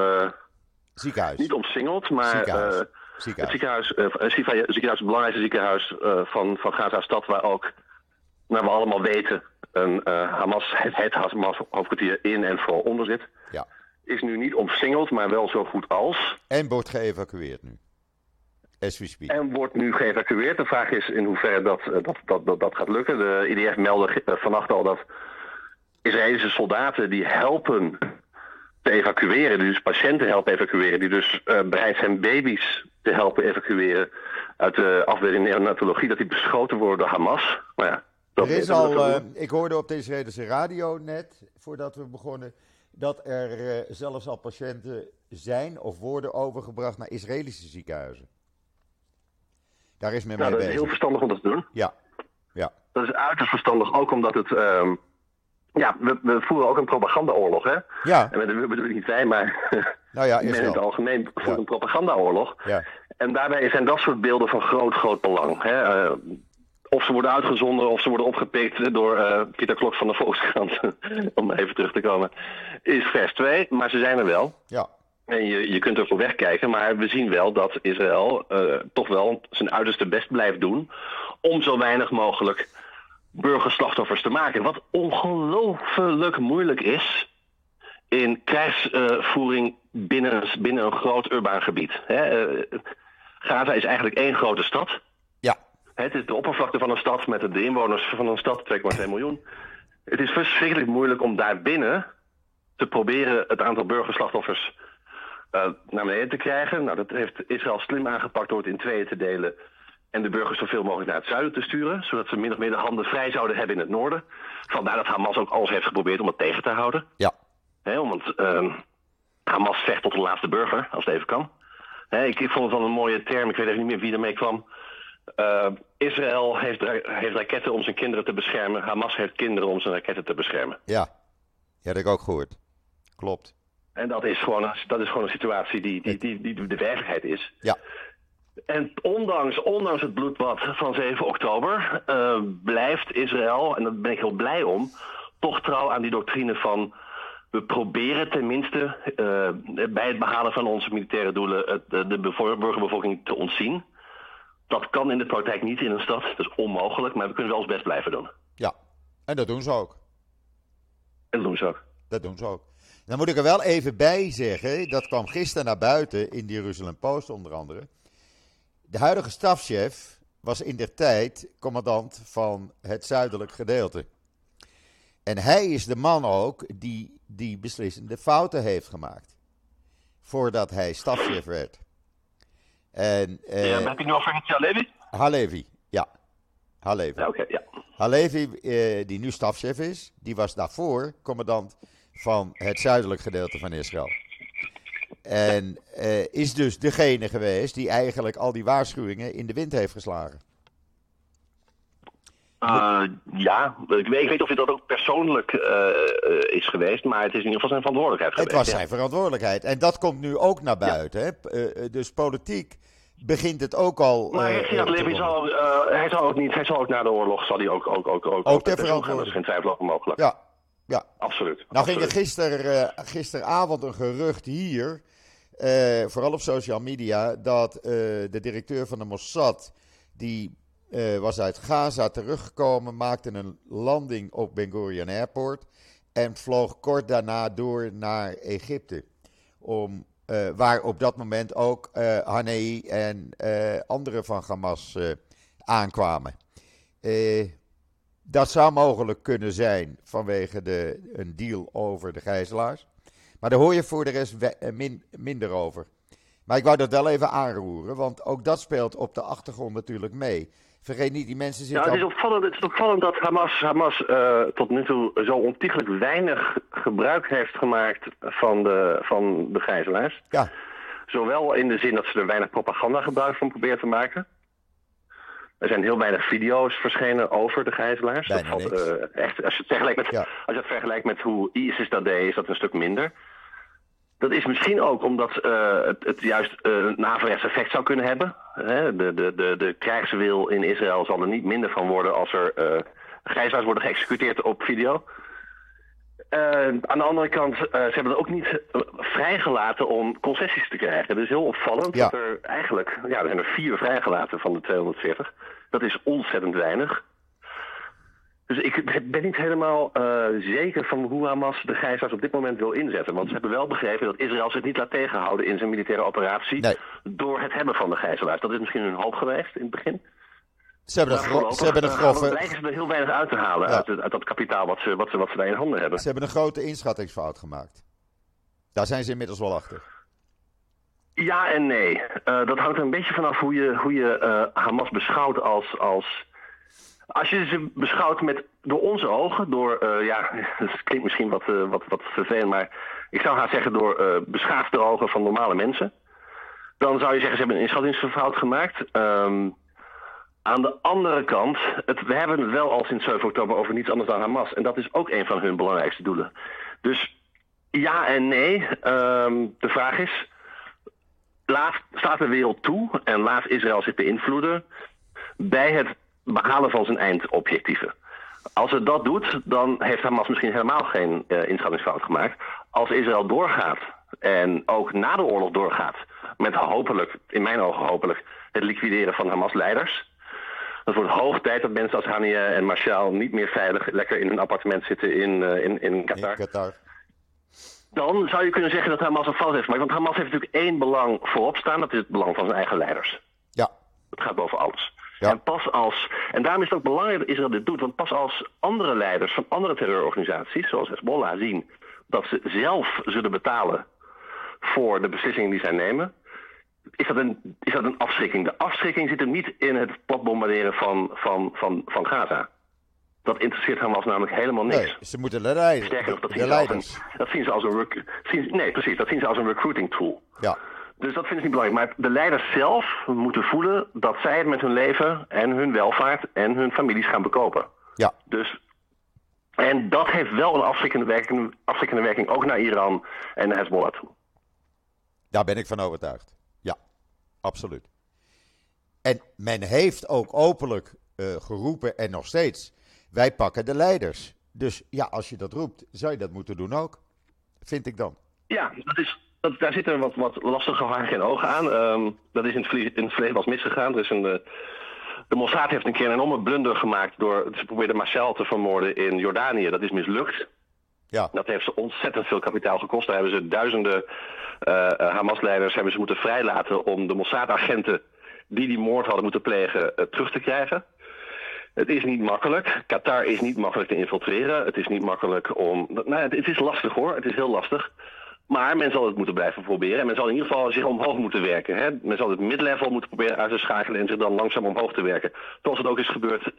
A: ziekenhuis.
B: niet omsingeld, maar
A: Ziekenhuis.
B: eh, het
A: ziekenhuis.
B: ziekenhuis, ziekenhuis, het belangrijkste ziekenhuis van, van Gaza-stad, waar ook, naar we allemaal weten, een Hamas, het, het Hamas hoofdkwartier in en voor onder zit,
A: Ja.
B: is nu niet omsingeld, maar wel zo goed als.
A: En wordt geëvacueerd nu.
B: En wordt nu geëvacueerd. De vraag is in hoeverre dat, dat, dat, dat, dat gaat lukken. De IDF meldde vannacht al dat Israëlische soldaten die helpen te evacueren, die dus patiënten helpen evacueren, die dus eh, bereid zijn baby's te helpen evacueren uit de afdeling neonatologie, dat die beschoten worden door Hamas. Maar ja, dat
A: Er is al, eh, ik hoorde op de Israëlische radio net, voordat we begonnen, dat er eh, zelfs al patiënten zijn of worden overgebracht naar Israëlische ziekenhuizen. Daar is men
B: nou,
A: mee
B: dat is
A: bezig.
B: heel verstandig om dat te doen.
A: Ja, ja,
B: Dat is uiterst verstandig, ook omdat het. ehm, ja, we, we voeren ook een propagandaoorlog, hè?
A: ja,
B: En de bedoel ik niet wij, maar
A: nou ja,
B: in het algemeen voert
A: Ja.
B: een propagandaoorlog.
A: Ja,
B: En daarbij zijn dat soort beelden van groot, groot belang. Hè? Eh, of ze worden uitgezonden of ze worden opgepikt door eh, Pieter Klok van de Volkskrant, om even terug te komen, is vers 2. Maar ze zijn er wel.
A: ja,
B: En je, je kunt er voor wegkijken, maar we zien wel dat Israël eh, toch wel zijn uiterste best blijft doen om zo weinig mogelijk burgerslachtoffers te maken. Wat ongelooflijk moeilijk is in krijgsvoering binnen, binnen een groot urbaan gebied. Hè, eh, Gaza is eigenlijk één grote stad.
A: ja,
B: Het is de oppervlakte van een stad met de inwoners van een stad, 2,2 miljoen. Het is verschrikkelijk moeilijk om daarbinnen te proberen het aantal burgerslachtoffers eh, naar beneden te krijgen. Nou, dat heeft Israël slim aangepakt door het in tweeën te delen en de burgers zoveel mogelijk naar het zuiden te sturen, zodat ze min of meer de handen vrij zouden hebben in het noorden. Vandaar dat Hamas ook alles heeft geprobeerd om het tegen te houden.
A: ja,
B: Hè, want ehm, Hamas vecht tot de laatste burger, als het even kan. Ik, ik vond het wel een mooie term, ik weet even niet meer wie ermee kwam. Eh, Israël heeft, heeft raketten om zijn kinderen te beschermen. Hamas heeft kinderen om zijn raketten te beschermen.
A: ja. Ja, dat heb ik ook gehoord. Klopt.
B: En dat is gewoon een, dat is gewoon een situatie die, die, die, die de werkelijkheid is.
A: Ja,
B: En ondanks, ondanks het bloedbad van 7 oktober eh, blijft Israël, en daar ben ik heel blij om, toch trouw aan die doctrine van we proberen tenminste eh, bij het behalen van onze militaire doelen het, de, de bevo- burgerbevolking te ontzien. Dat kan in de praktijk niet in een stad, dat is onmogelijk, maar we kunnen wel ons best blijven doen.
A: ja. En dat doen ze ook.
B: En dat doen ze ook.
A: Dat doen ze ook. Dan moet ik er wel even bij zeggen, dat kwam gisteren naar buiten in de Jeruzalem Post onder andere. De huidige stafchef was in der tijd commandant van het zuidelijk gedeelte. En hij is de man ook die die beslissende fouten heeft gemaakt. Voordat hij stafchef werd. En,
B: ja, heb je nu over Halevi?
A: Halevi, ja. Halevi.
B: Ja.
A: Halevi, uh, die nu stafchef is, die was daarvoor commandant van het zuidelijk gedeelte van Israël. En uh, is dus degene geweest die eigenlijk al die waarschuwingen in de wind heeft geslagen.
B: Uh, ja, ik weet, ik weet of dit dat ook persoonlijk uh, is geweest, maar het is in ieder geval zijn verantwoordelijkheid geweest.
A: Het was zijn verantwoordelijkheid. En dat komt nu ook naar buiten. Ja. Hè? dus politiek begint het ook al.
B: Maar uh, Gerard Levy zal, hij zal ook niet, hij zal ook na de oorlog zal hij ook ook ook ook,
A: ook ter verantwoordelijkheid. Dat
B: is geen twijfel over mogelijk.
A: Ja, ja.
B: Absoluut.
A: Nou
B: absoluut.
A: ging er gister, gisteravond een gerucht hier, vooral op social media, dat de directeur van de Mossad, die uh, was uit Gaza teruggekomen, maakte een landing op Ben Gurion Airport en vloog kort daarna door naar Egypte. Om, waar op dat moment ook uh, Hanei en anderen van Hamas aankwamen. dat zou mogelijk kunnen zijn vanwege de, een deal over de gijzelaars. Maar daar hoor je voor de rest min, minder over. Maar ik wou dat wel even aanroeren, want ook dat speelt op de achtergrond natuurlijk mee. Vergeet niet, die mensen zitten.
B: Ja, het is opvallend, het is opvallend dat Hamas, Hamas uh, tot nu toe zo ontiegelijk weinig gebruik heeft gemaakt van de, van de gijzelaars.
A: Ja.
B: Zowel in de zin dat ze er weinig propaganda gebruik van proberen te maken. Er zijn heel weinig video's verschenen over de gijzelaars.
A: Dat valt, uh,
B: echt, als, je het vergelijkt met, ja. als je het vergelijkt met hoe ISIS dat deed, is dat een stuk minder. Dat is misschien ook omdat uh, het, het, juist uh, een averechts effect zou kunnen hebben. Hè? De, de, de, de krijgswil in Israël zal er niet minder van worden als er uh, gijzelaars worden geëxecuteerd op video. aan de andere kant, ze hebben het ook niet vrijgelaten om concessies te krijgen. Het is heel opvallend
A: ja.
B: dat er eigenlijk, ja, er zijn er vier vrijgelaten van de 240. Dat is ontzettend weinig. Dus ik ben niet helemaal uh, zeker van hoe Hamas de gijzelaars op dit moment wil inzetten. Want ze hebben wel begrepen dat Israël zich niet laat tegenhouden in zijn militaire operatie.
A: Nee.
B: Door het hebben van de gijzelaars. Dat is misschien hun hoop geweest in het begin.
A: Ze hebben een, gro ze hebben een grove...
B: Uh, lijken ze er heel weinig uit te halen
A: Ja.
B: uit, het- uit dat kapitaal wat ze, wat, ze, wat ze daar in handen hebben.
A: Ze hebben een grote inschattingsfout gemaakt. Daar zijn ze inmiddels wel achter.
B: Ja en nee. Eh, dat hangt er een beetje vanaf hoe je, hoe je eh, Hamas beschouwt als, als... Als je ze beschouwt met, door onze ogen, door, eh, ja, het klinkt misschien wat, eh, wat, wat vervelend, maar ik zou gaan zeggen door eh, beschaafde ogen van normale mensen. Dan zou je zeggen, ze hebben een inschattingsfout gemaakt. Ehm, aan de andere kant, het, we hebben het wel al sinds 7 oktober over niets anders dan Hamas. En dat is ook een van hun belangrijkste doelen. Dus ja en nee. Ehm, de vraag is, laat, staat de wereld toe en laat Israël zich beïnvloeden bij het behalen van zijn eindobjectieven. Als het dat doet, dan heeft Hamas misschien helemaal geen eh, inschattingsfout gemaakt. Als Israël doorgaat en ook na de oorlog doorgaat met hopelijk, in mijn ogen hopelijk, het liquideren van Hamas-leiders. Het wordt hoog tijd dat mensen als Hania en Marshall niet meer veilig lekker in hun appartement zitten in, eh, in, in Qatar.
A: In Qatar.
B: Dan zou je kunnen zeggen dat Hamas een fout heeft gemaakt. Want Hamas heeft natuurlijk één belang voorop staan. Dat is het belang van zijn eigen leiders.
A: Ja,
B: Dat gaat boven alles.
A: Ja.
B: En pas als, en daarom is het ook belangrijk dat Israël dit doet. Want pas als andere leiders van andere terreurorganisaties, zoals Hezbollah, zien dat ze zelf zullen betalen voor de beslissingen die zij nemen, is dat een, is dat een afschrikking. De afschrikking zit hem niet in het platbombarderen van, van, van, van Gaza. Dat interesseert Hamas namelijk helemaal niks.
A: nee, ze moeten de, leiders.
B: Sterker nog, dat
A: de
B: zien, ze als een,
A: leiders.
B: dat zien ze als een nee, precies, dat zien ze als een recruiting tool.
A: Ja,
B: Dus dat vinden ze niet belangrijk. Maar de leiders zelf moeten voelen dat zij het met hun leven en hun welvaart en hun families gaan bekopen.
A: ja,
B: Dus, en dat heeft wel een afschrikkende werking, afschrikkende werking ook naar Iran en naar Hezbollah toe.
A: daar ben ik van overtuigd. Ja, absoluut. En men heeft ook openlijk eh, geroepen en nog steeds, wij pakken de leiders. Dus ja, als je dat roept, zou je dat moeten doen ook. Vind ik dan.
B: Ja, dat is, dat, daar zitten wat, wat lastige haken en ogen aan. Ehm, dat is in het, verleden, in het verleden wel misgegaan. Er is een, eh, de Mossad heeft een keer een enorme blunder gemaakt door... Ze probeerden Marcel te vermoorden in Jordanië. Dat is mislukt.
A: Ja,
B: Dat heeft ze ontzettend veel kapitaal gekost. Daar hebben ze duizenden eh, Hamas-leiders hebben ze moeten vrijlaten om de Mossad-agenten die die moord hadden moeten plegen terug te krijgen. Het is niet makkelijk. Qatar is niet makkelijk te infiltreren. Het is niet makkelijk om. Nou, het, het is lastig hoor. Het is heel lastig. Maar men zal het moeten blijven proberen. En men zal in ieder geval zich omhoog moeten werken. Hè? Men zal het midlevel moeten proberen uit te schakelen en zich dan langzaam omhoog te werken. Zoals het ook is gebeurd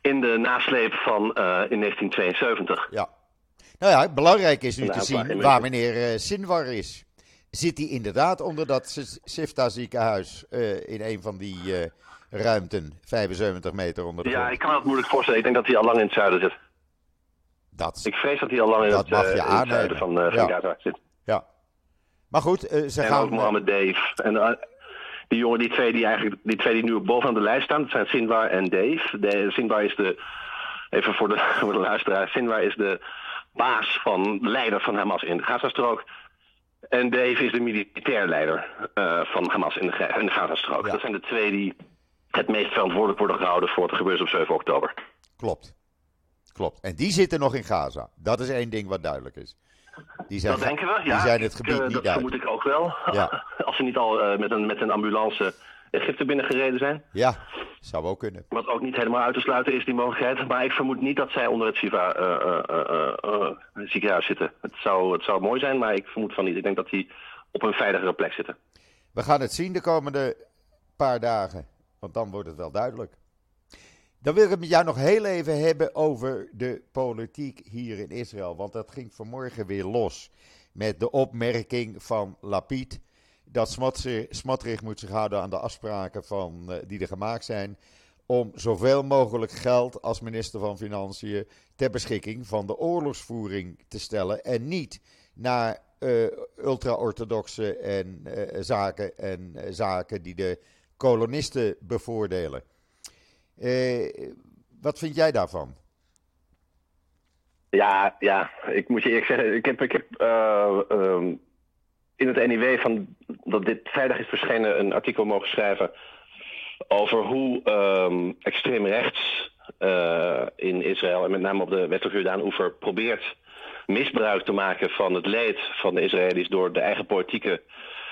B: in de nasleep van uh, in 1972.
A: Ja. Nou ja, belangrijk is nu te zien waar meneer uh, Sinwar is. Zit hij inderdaad onder dat Sifta ziekenhuis uh, in een van die ruimten, 75 meter onder de grond?
B: Ja, ik kan het moeilijk voorstellen. Ik denk dat hij al lang in het zuiden zit.
A: Dat,
B: ik vrees dat hij al lang in, het, uh, in het, zuiden van, uh, van ja. Gaza zit.
A: Maar goed, uh, ze
B: en
A: gaan...
B: ook Mohammed Dave. En die jongen, die twee die, eigenlijk, die twee die nu bovenaan de lijst staan, dat zijn Sinwar en Dave. De, Sinwar is de, even voor de, voor de luisteraar, Sinwar is de baas van, de leider van Hamas in de Gazastrook. En Dave is de militair leider uh, van Hamas in de, in de Gazastrook. Ja. Dat zijn de twee die het meest verantwoordelijk worden gehouden voor wat er gebeurt op 7 oktober.
A: Klopt. Klopt. En die zitten nog in Gaza. Dat is één ding wat duidelijk is. Die zijn,
B: dat denken we, ja.
A: Die zijn het gebied
B: ik, uh,
A: niet
B: dat
A: uit.
B: vermoed ik ook wel.
A: Ja.
B: Als ze niet al uh, met, een, met een ambulance Egypte binnengereden zijn.
A: Ja, zou ook kunnen.
B: Wat ook niet helemaal uit te sluiten is, die mogelijkheid. Maar ik vermoed niet dat zij onder het Shiva uh, ziekenhuis zitten. Het zou, het zou mooi zijn, maar ik vermoed van niet. Ik denk dat die op een veiligere plek zitten.
A: We gaan het zien de komende paar dagen. Want dan wordt het wel duidelijk. Dan wil ik het met jou nog heel even hebben over de politiek hier in Israël. Want dat ging vanmorgen weer los. Met de opmerking van Lapid. Dat Smotrich moet zich houden aan de afspraken van, uh, die er gemaakt zijn. Om zoveel mogelijk geld als minister van Financiën ter beschikking van de oorlogsvoering te stellen. En niet naar uh, ultra-orthodoxe en, uh, zaken en zaken die de kolonisten bevoordelen. Uh, wat vind jij daarvan?
B: Ja, ja, ik moet je eerlijk zeggen, ik heb, ik heb uh, um, in het NIW van dat dit vrijdag is verschenen een artikel mogen schrijven over hoe um, extreem rechts uh, in Israël en met name op de westelijke Jordaan-oever probeert misbruik te maken van het leed van de Israëli's door de eigen politieke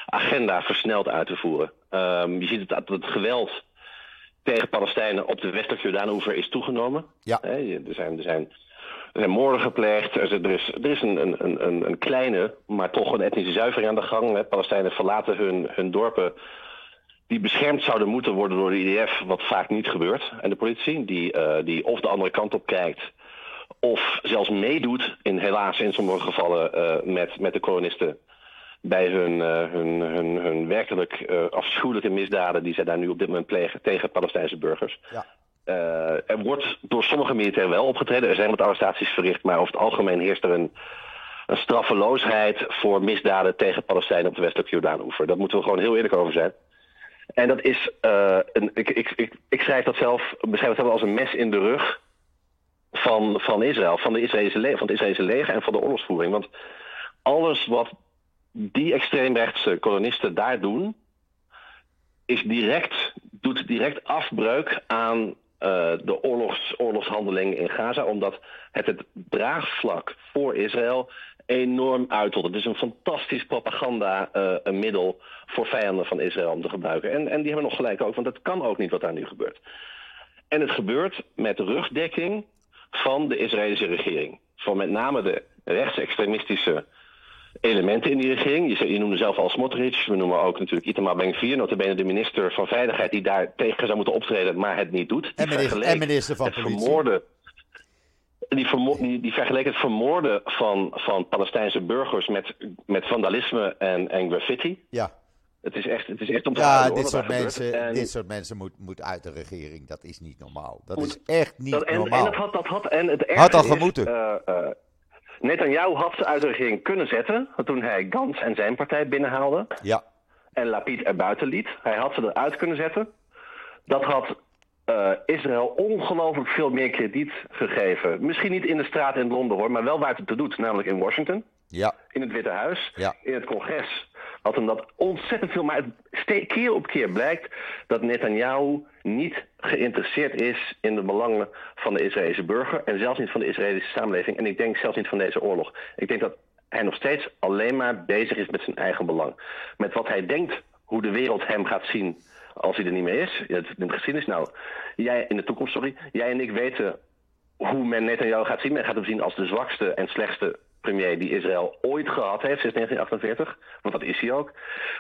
B: agenda versneld uit te voeren. Um, je ziet het, het geweld tegen Palestijnen op de westelijke Jordaanoever is toegenomen.
A: Ja.
B: He, er, zijn, er, zijn, er zijn moorden gepleegd. Er is, er is een, een, een, een kleine, maar toch een etnische zuivering aan de gang. He. Palestijnen verlaten hun, hun dorpen die beschermd zouden moeten worden door de IDF, wat vaak niet gebeurt. En de politie, die, uh, die of de andere kant op kijkt, of zelfs meedoet, in, helaas in sommige gevallen, uh, met, met de kolonisten bij hun, uh, hun, hun, hun werkelijk uh, afschuwelijke misdaden die zij daar nu op dit moment plegen tegen Palestijnse burgers.
A: Ja.
B: Uh, er wordt door sommige militairen wel opgetreden. Er zijn wat arrestaties verricht, maar over het algemeen heerst er een, een straffeloosheid voor misdaden tegen Palestijnen op de westelijke Jordaanoever. Dat moeten we gewoon heel eerlijk over zijn. En dat is, een, ik, ik, ik, ik schrijf dat zelf, beschrijf het zelf als een mes in de rug van, van Israël, van, de Israëlische leger, van het Israëlische leger en van de oorlogsvoering. Want alles wat die extreemrechtse kolonisten daar doen, is direct, doet direct afbreuk aan uh, de oorlogs, oorlogshandeling in Gaza, omdat het het draagvlak voor Israël enorm uittolt. Het is een fantastisch propaganda uh, een middel voor vijanden van Israël om te gebruiken. En, en die hebben nog gelijk ook, want dat kan ook niet wat daar nu gebeurt. En het gebeurt met rugdekking van de Israëlische regering. Van met name de rechtsextremistische elementen in die regering. Je, je noemde zelf al Smotrich. We noemen ook natuurlijk Itamar Ben-Gvir, notabene de minister van Veiligheid die daar tegen zou moeten optreden, maar het niet doet.
A: En minister, en minister van
B: het
A: Politie.
B: Vermoorden, die, die, die vergeleek het vermoorden van, van Palestijnse burgers met, met vandalisme en, en graffiti.
A: Ja.
B: Het is echt, het is echt om te
A: Ja, dit soort, mensen.
B: En-
A: dit soort mensen moet, moet uit de regering. Dat is niet normaal. Dat
B: Moet-
A: is echt niet
B: dat, en,
A: normaal.
B: en dat had, dat had, en het
A: Had al
B: is,
A: gemoeten.
B: eh, eh, Netanyahu had ze uit de regering kunnen zetten toen hij Gans en zijn partij binnenhaalde.
A: Ja,
B: en Lapid er buiten liet. Hij had ze eruit kunnen zetten. Dat had eh, Israël ongelooflijk veel meer krediet gegeven. Misschien niet in de straat in Londen hoor, maar wel waar het toe doet, namelijk in Washington,
A: ja,
B: in het Witte Huis,
A: Ja.
B: in het congres. Had hem dat ontzettend veel, maar het keer op keer blijkt dat Netanyahu niet geïnteresseerd is in de belangen van de Israëlische burger en zelfs niet van de Israëlische samenleving. En ik denk zelfs niet van deze oorlog. Ik denk dat hij nog steeds alleen maar bezig is met zijn eigen belang. Met wat hij denkt hoe de wereld hem gaat zien als hij er niet meer is. De geschiedenis nou. Jij in de toekomst, sorry. Jij en ik weten hoe men Netanyahu gaat zien. Men gaat hem zien als de zwakste en slechtste premier die Israël ooit gehad heeft sinds 1948. Want dat is hij ook.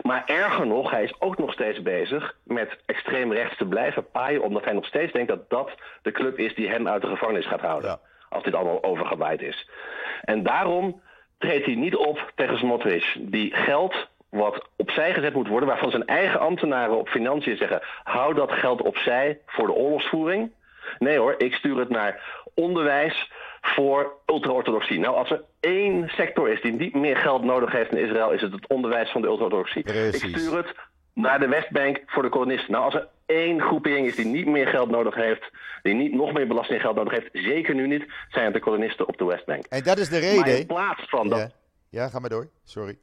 B: Maar erger nog, hij is ook nog steeds bezig met extreem rechts te blijven paaien. Omdat hij nog steeds denkt dat dat de club is die hem uit de gevangenis gaat houden.
A: Ja.
B: Als dit allemaal overgewaaid is. En daarom treedt hij niet op tegen Smotrich. Die geld wat opzij gezet moet worden, waarvan zijn eigen ambtenaren op financiën zeggen: hou dat geld opzij voor de oorlogsvoering. Nee hoor, ik stuur het naar onderwijs voor ultra-orthodoxie. Nou, als er één sector is die niet meer geld nodig heeft in Israël, is het het onderwijs van de ultra-orthodoxie. Ik stuur het naar de Westbank voor de kolonisten. Nou, als er één groepering is die niet meer geld nodig heeft, die niet nog meer belastinggeld nodig heeft, zeker nu niet, zijn het de kolonisten op de Westbank.
A: En dat is de
B: Maar in
A: reden.
B: plaats van dat
A: Ja. ja, ga maar door. Sorry.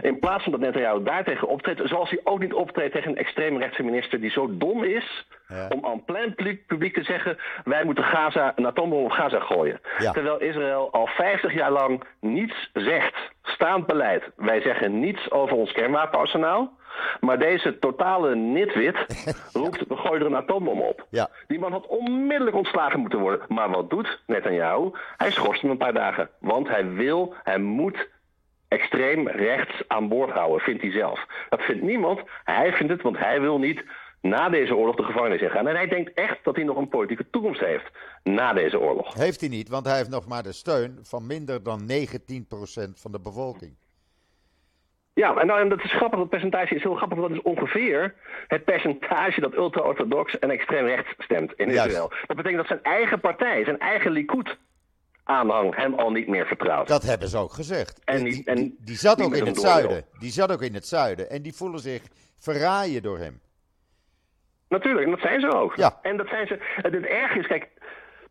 B: In plaats van dat Netanyahu daartegen optreedt, zoals hij ook niet optreedt tegen een extreemrechtse minister die zo dom is
A: Ja.
B: om aan plein publiek, te zeggen: wij moeten Gaza, een atoombom op Gaza gooien.
A: Ja.
B: Terwijl Israël al 50 jaar lang niets zegt, staand beleid. Wij zeggen niets over ons kernwapenarsenaal. Maar deze totale nitwit roept, we gooien er een atoombom op.
A: Ja.
B: Die man had onmiddellijk ontslagen moeten worden. Maar wat doet Netanyahu? Hij schorst hem een paar dagen. Want hij wil, hij moet extreem rechts aan boord houden, vindt hij zelf. Dat vindt niemand. Hij vindt het, want hij wil niet na deze oorlog de gevangenis ingaan. En hij denkt echt dat hij nog een politieke toekomst heeft na deze oorlog.
A: Heeft hij niet, want hij heeft nog maar de steun van minder dan 19% van de bevolking.
B: Ja, en, nou, en dat is grappig, dat percentage is heel grappig, want dat is ongeveer het percentage dat ultra-orthodox en extreem rechts stemt in
A: Juist.
B: Israël. Dat betekent dat zijn eigen partij, zijn eigen Likud aanhang hem al niet meer vertrouwt.
A: Dat hebben ze ook gezegd.
B: En
A: En
B: die-
A: die,
B: en
A: die, die zat ook in het zuiden. Die zat ook in het zuiden. En die voelen zich verraaien door hem.
B: Natuurlijk, en dat zijn ze ook.
A: Ja.
B: En dat zijn ze. Het, het erg is, kijk,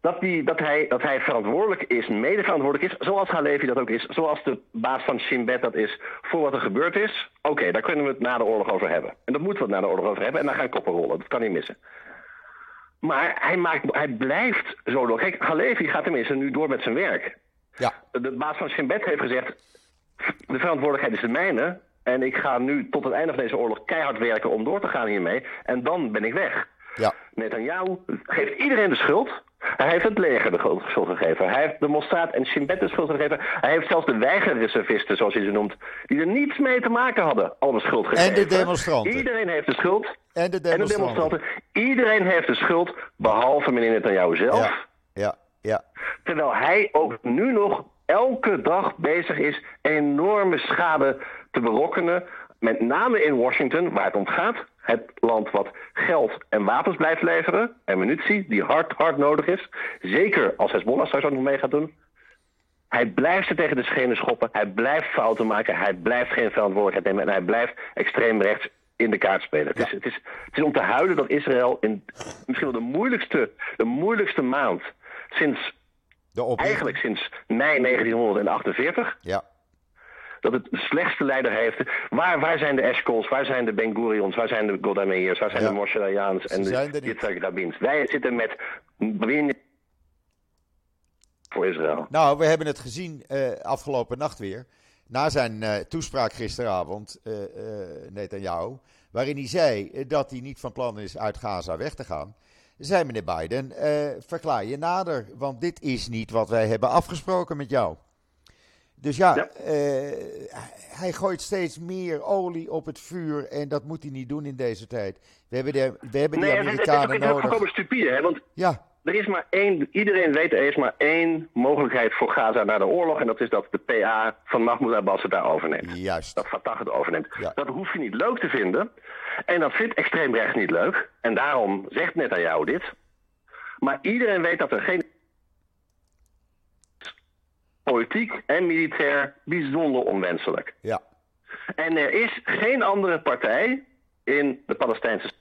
B: dat, die, dat, hij, dat hij verantwoordelijk is, mede verantwoordelijk is, zoals Halevi dat ook is, zoals de baas van Shin Bet dat is, voor wat er gebeurd is. Oké, daar kunnen we het na de oorlog over hebben. En daar moeten we het na de oorlog over hebben en dan gaan koppen rollen. Dat kan niet missen. Maar hij, maakt, hij blijft zo door. Kijk, Halevi gaat tenminste nu door met zijn werk.
A: Ja,
B: De baas van Shin Bet heeft gezegd, de verantwoordelijkheid is de mijne. En ik ga nu tot het einde van deze oorlog keihard werken om door te gaan hiermee. En dan ben ik weg.
A: ja.
B: Netanyahu geeft iedereen de schuld. Hij heeft het leger de schuld gegeven. Hij heeft de Mossad en Shin Bet de schuld gegeven. Hij heeft zelfs de weigerreservisten, zoals hij ze noemt, die er niets mee te maken hadden, al de schuld gegeven.
A: de demonstranten.
B: Iedereen heeft de schuld.
A: En de
B: En de
A: demonstranten.
B: demonstranten. Iedereen heeft de schuld, behalve meneer Netanyahu zelf.
A: Ja, ja, ja.
B: Terwijl hij ook nu nog elke dag bezig is enorme schade te berokkenen. Met name in Washington, waar het om gaat. Het land wat geld en wapens blijft leveren. En munitie, die hard, hard nodig is. Zeker als Hezbollah straks ook nog mee gaat doen. Hij blijft ze tegen de schenen schoppen. Hij blijft fouten maken. Hij blijft geen verantwoordelijkheid nemen. En hij blijft extreem rechts in de kaart spelen. Het, is, het, is, het is om te huilen dat Israël in misschien wel de moeilijkste, de moeilijkste maand sinds
A: De
B: eigenlijk sinds mei 1948
A: Ja,
B: dat het de slechtste leider heeft. Waar, waar zijn de Eshkols, waar zijn de Ben Gurions, waar zijn de Golda Meirs, waar zijn
A: Ja.
B: de Moshe Dayans en de. Yitzhak Rabins? Wij zitten met voor Israël.
A: Nou, we hebben het gezien eh, afgelopen nacht weer. Na zijn eh, toespraak gisteravond, eh eh Netanyahu, waarin hij zei dat hij niet van plan is uit Gaza weg te gaan. Zei meneer Biden, verklaar je nader, want dit is niet wat wij hebben afgesproken met jou. Dus ja,
B: Ja.
A: eh, hij gooit steeds meer olie op het vuur en dat moet hij niet doen in deze tijd. We hebben, de, we hebben die
B: Nee, het,
A: Amerikanen
B: het is ook
A: nodig.
B: stupide, hè? want
A: Ja,
B: er is maar één, iedereen weet er is maar één mogelijkheid voor Gaza na de oorlog en dat is dat de PA van Mahmoud Abbas het daar overneemt.
A: juist.
B: dat Fatah het overneemt.
A: Ja.
B: Dat hoef je niet leuk te vinden. En dat vindt extreem rechts niet leuk. En daarom zegt net aan jou dit. Maar iedereen weet dat er geen politiek en militair bijzonder onwenselijk.
A: Ja,
B: En er is geen andere partij in de Palestijnse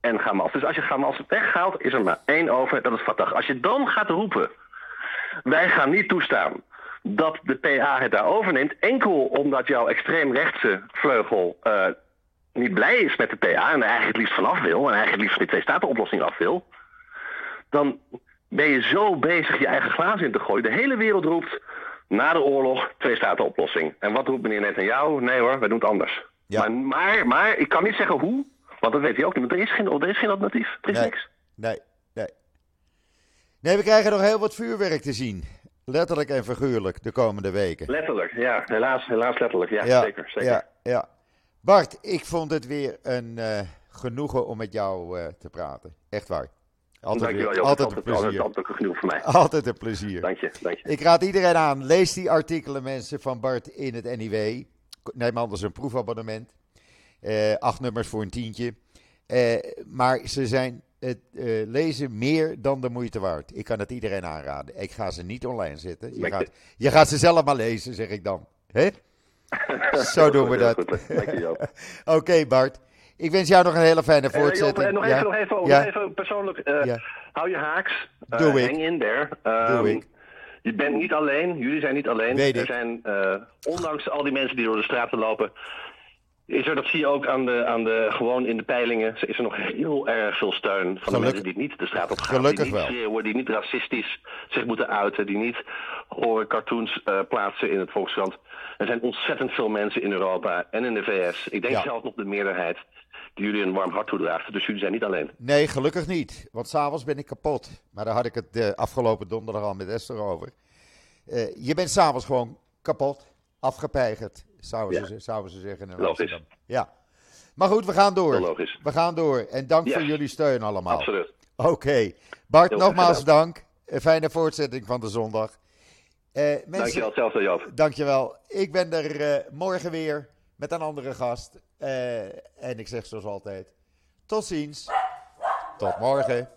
B: en Hamas. Dus als je Hamas weghaalt, is er maar één over, dat is Fatah. Als je dan gaat roepen, wij gaan niet toestaan dat de PA het daar overneemt, enkel omdat jouw extreemrechtse vleugel eh, niet blij is met de PA en er eigenlijk het liefst vanaf wil, en eigenlijk het liefst van die twee-staten-oplossing af wil, dan ben je zo bezig je eigen glaas in te gooien. De hele wereld roept na de oorlog twee-staten-oplossing. En wat roept meneer Netanyahu? Nee hoor, wij doen het anders.
A: Ja.
B: Maar, maar, maar ik kan niet zeggen hoe, want dat weet hij ook niet. Want er is geen, er is geen alternatief. Er is
A: Nee.
B: niks.
A: Nee, nee. Nee, we krijgen nog heel wat vuurwerk te zien. Letterlijk en figuurlijk de komende weken.
B: Letterlijk, ja. Helaas, helaas letterlijk. Ja,
A: Ja,
B: zeker. zeker.
A: Ja, ja. Bart, ik vond het weer een eh, genoegen om met jou eh, te praten. Echt waar. Altijd,
B: Dankjewel, Joop.
A: altijd,
B: altijd,
A: plezier.
B: altijd, altijd genoeg voor mij.
A: Altijd een plezier.
B: Dank je, dank je.
A: Ik raad iedereen aan, lees die artikelen mensen van Bart in het NIW. Neem anders een proefabonnement. Eh, acht nummers voor een tientje. Eh, maar ze zijn het eh, lezen meer dan de moeite waard. Ik kan het iedereen aanraden. Ik ga ze niet online zetten. Je gaat, je gaat ze zelf maar lezen, zeg ik dan. Hè? Zo doen we dat. Oké, Bart. Ik wens jou nog een hele fijne
B: Eh,
A: voortzetting.
B: eh, nog, even, nog, even, nog even persoonlijk. eh. Hou je haaks.
A: Doe ik.
B: Hang in there. Ehm,
A: Doe ik.
B: Je bent niet alleen. Jullie zijn niet alleen.
A: Weet
B: er zijn, ondanks al die mensen die door de straten lopen, is er, dat zie je ook aan de, aan de, gewoon in de peilingen, is er nog heel erg veel steun van de mensen die niet de straat op gaan.
A: Gelukkig
B: die niet
A: wel.
B: schreeuwen, die niet racistisch zich moeten uiten, die niet horen cartoons plaatsen in het Volkskrant. Er zijn ontzettend veel mensen in Europa en in de VS. Ik denk
A: Ja.
B: zelfs nog de meerderheid die jullie een warm hart toedraagt. Dus jullie zijn niet alleen.
A: Nee, gelukkig niet. Want s'avonds ben ik kapot. Maar daar had ik het de afgelopen donderdag al met Esther over. Eh, je bent s'avonds gewoon kapot, afgepeigerd, zouden,
B: Ja.
A: ze, zouden ze zeggen in
B: Logisch.
A: Ja. Maar goed, we gaan door.
B: Logisch.
A: We gaan door. En dank
B: Ja.
A: voor jullie steun allemaal.
B: Absoluut.
A: Oké. Bart,
B: Heel
A: nogmaals dank. Een fijne voortzetting van de zondag. Eh mensen,
B: Dankjewel, Joop.
A: Dankjewel. Ik ben er eh, morgen weer met een andere gast. Eh, en ik zeg zoals altijd: tot ziens. Tot morgen.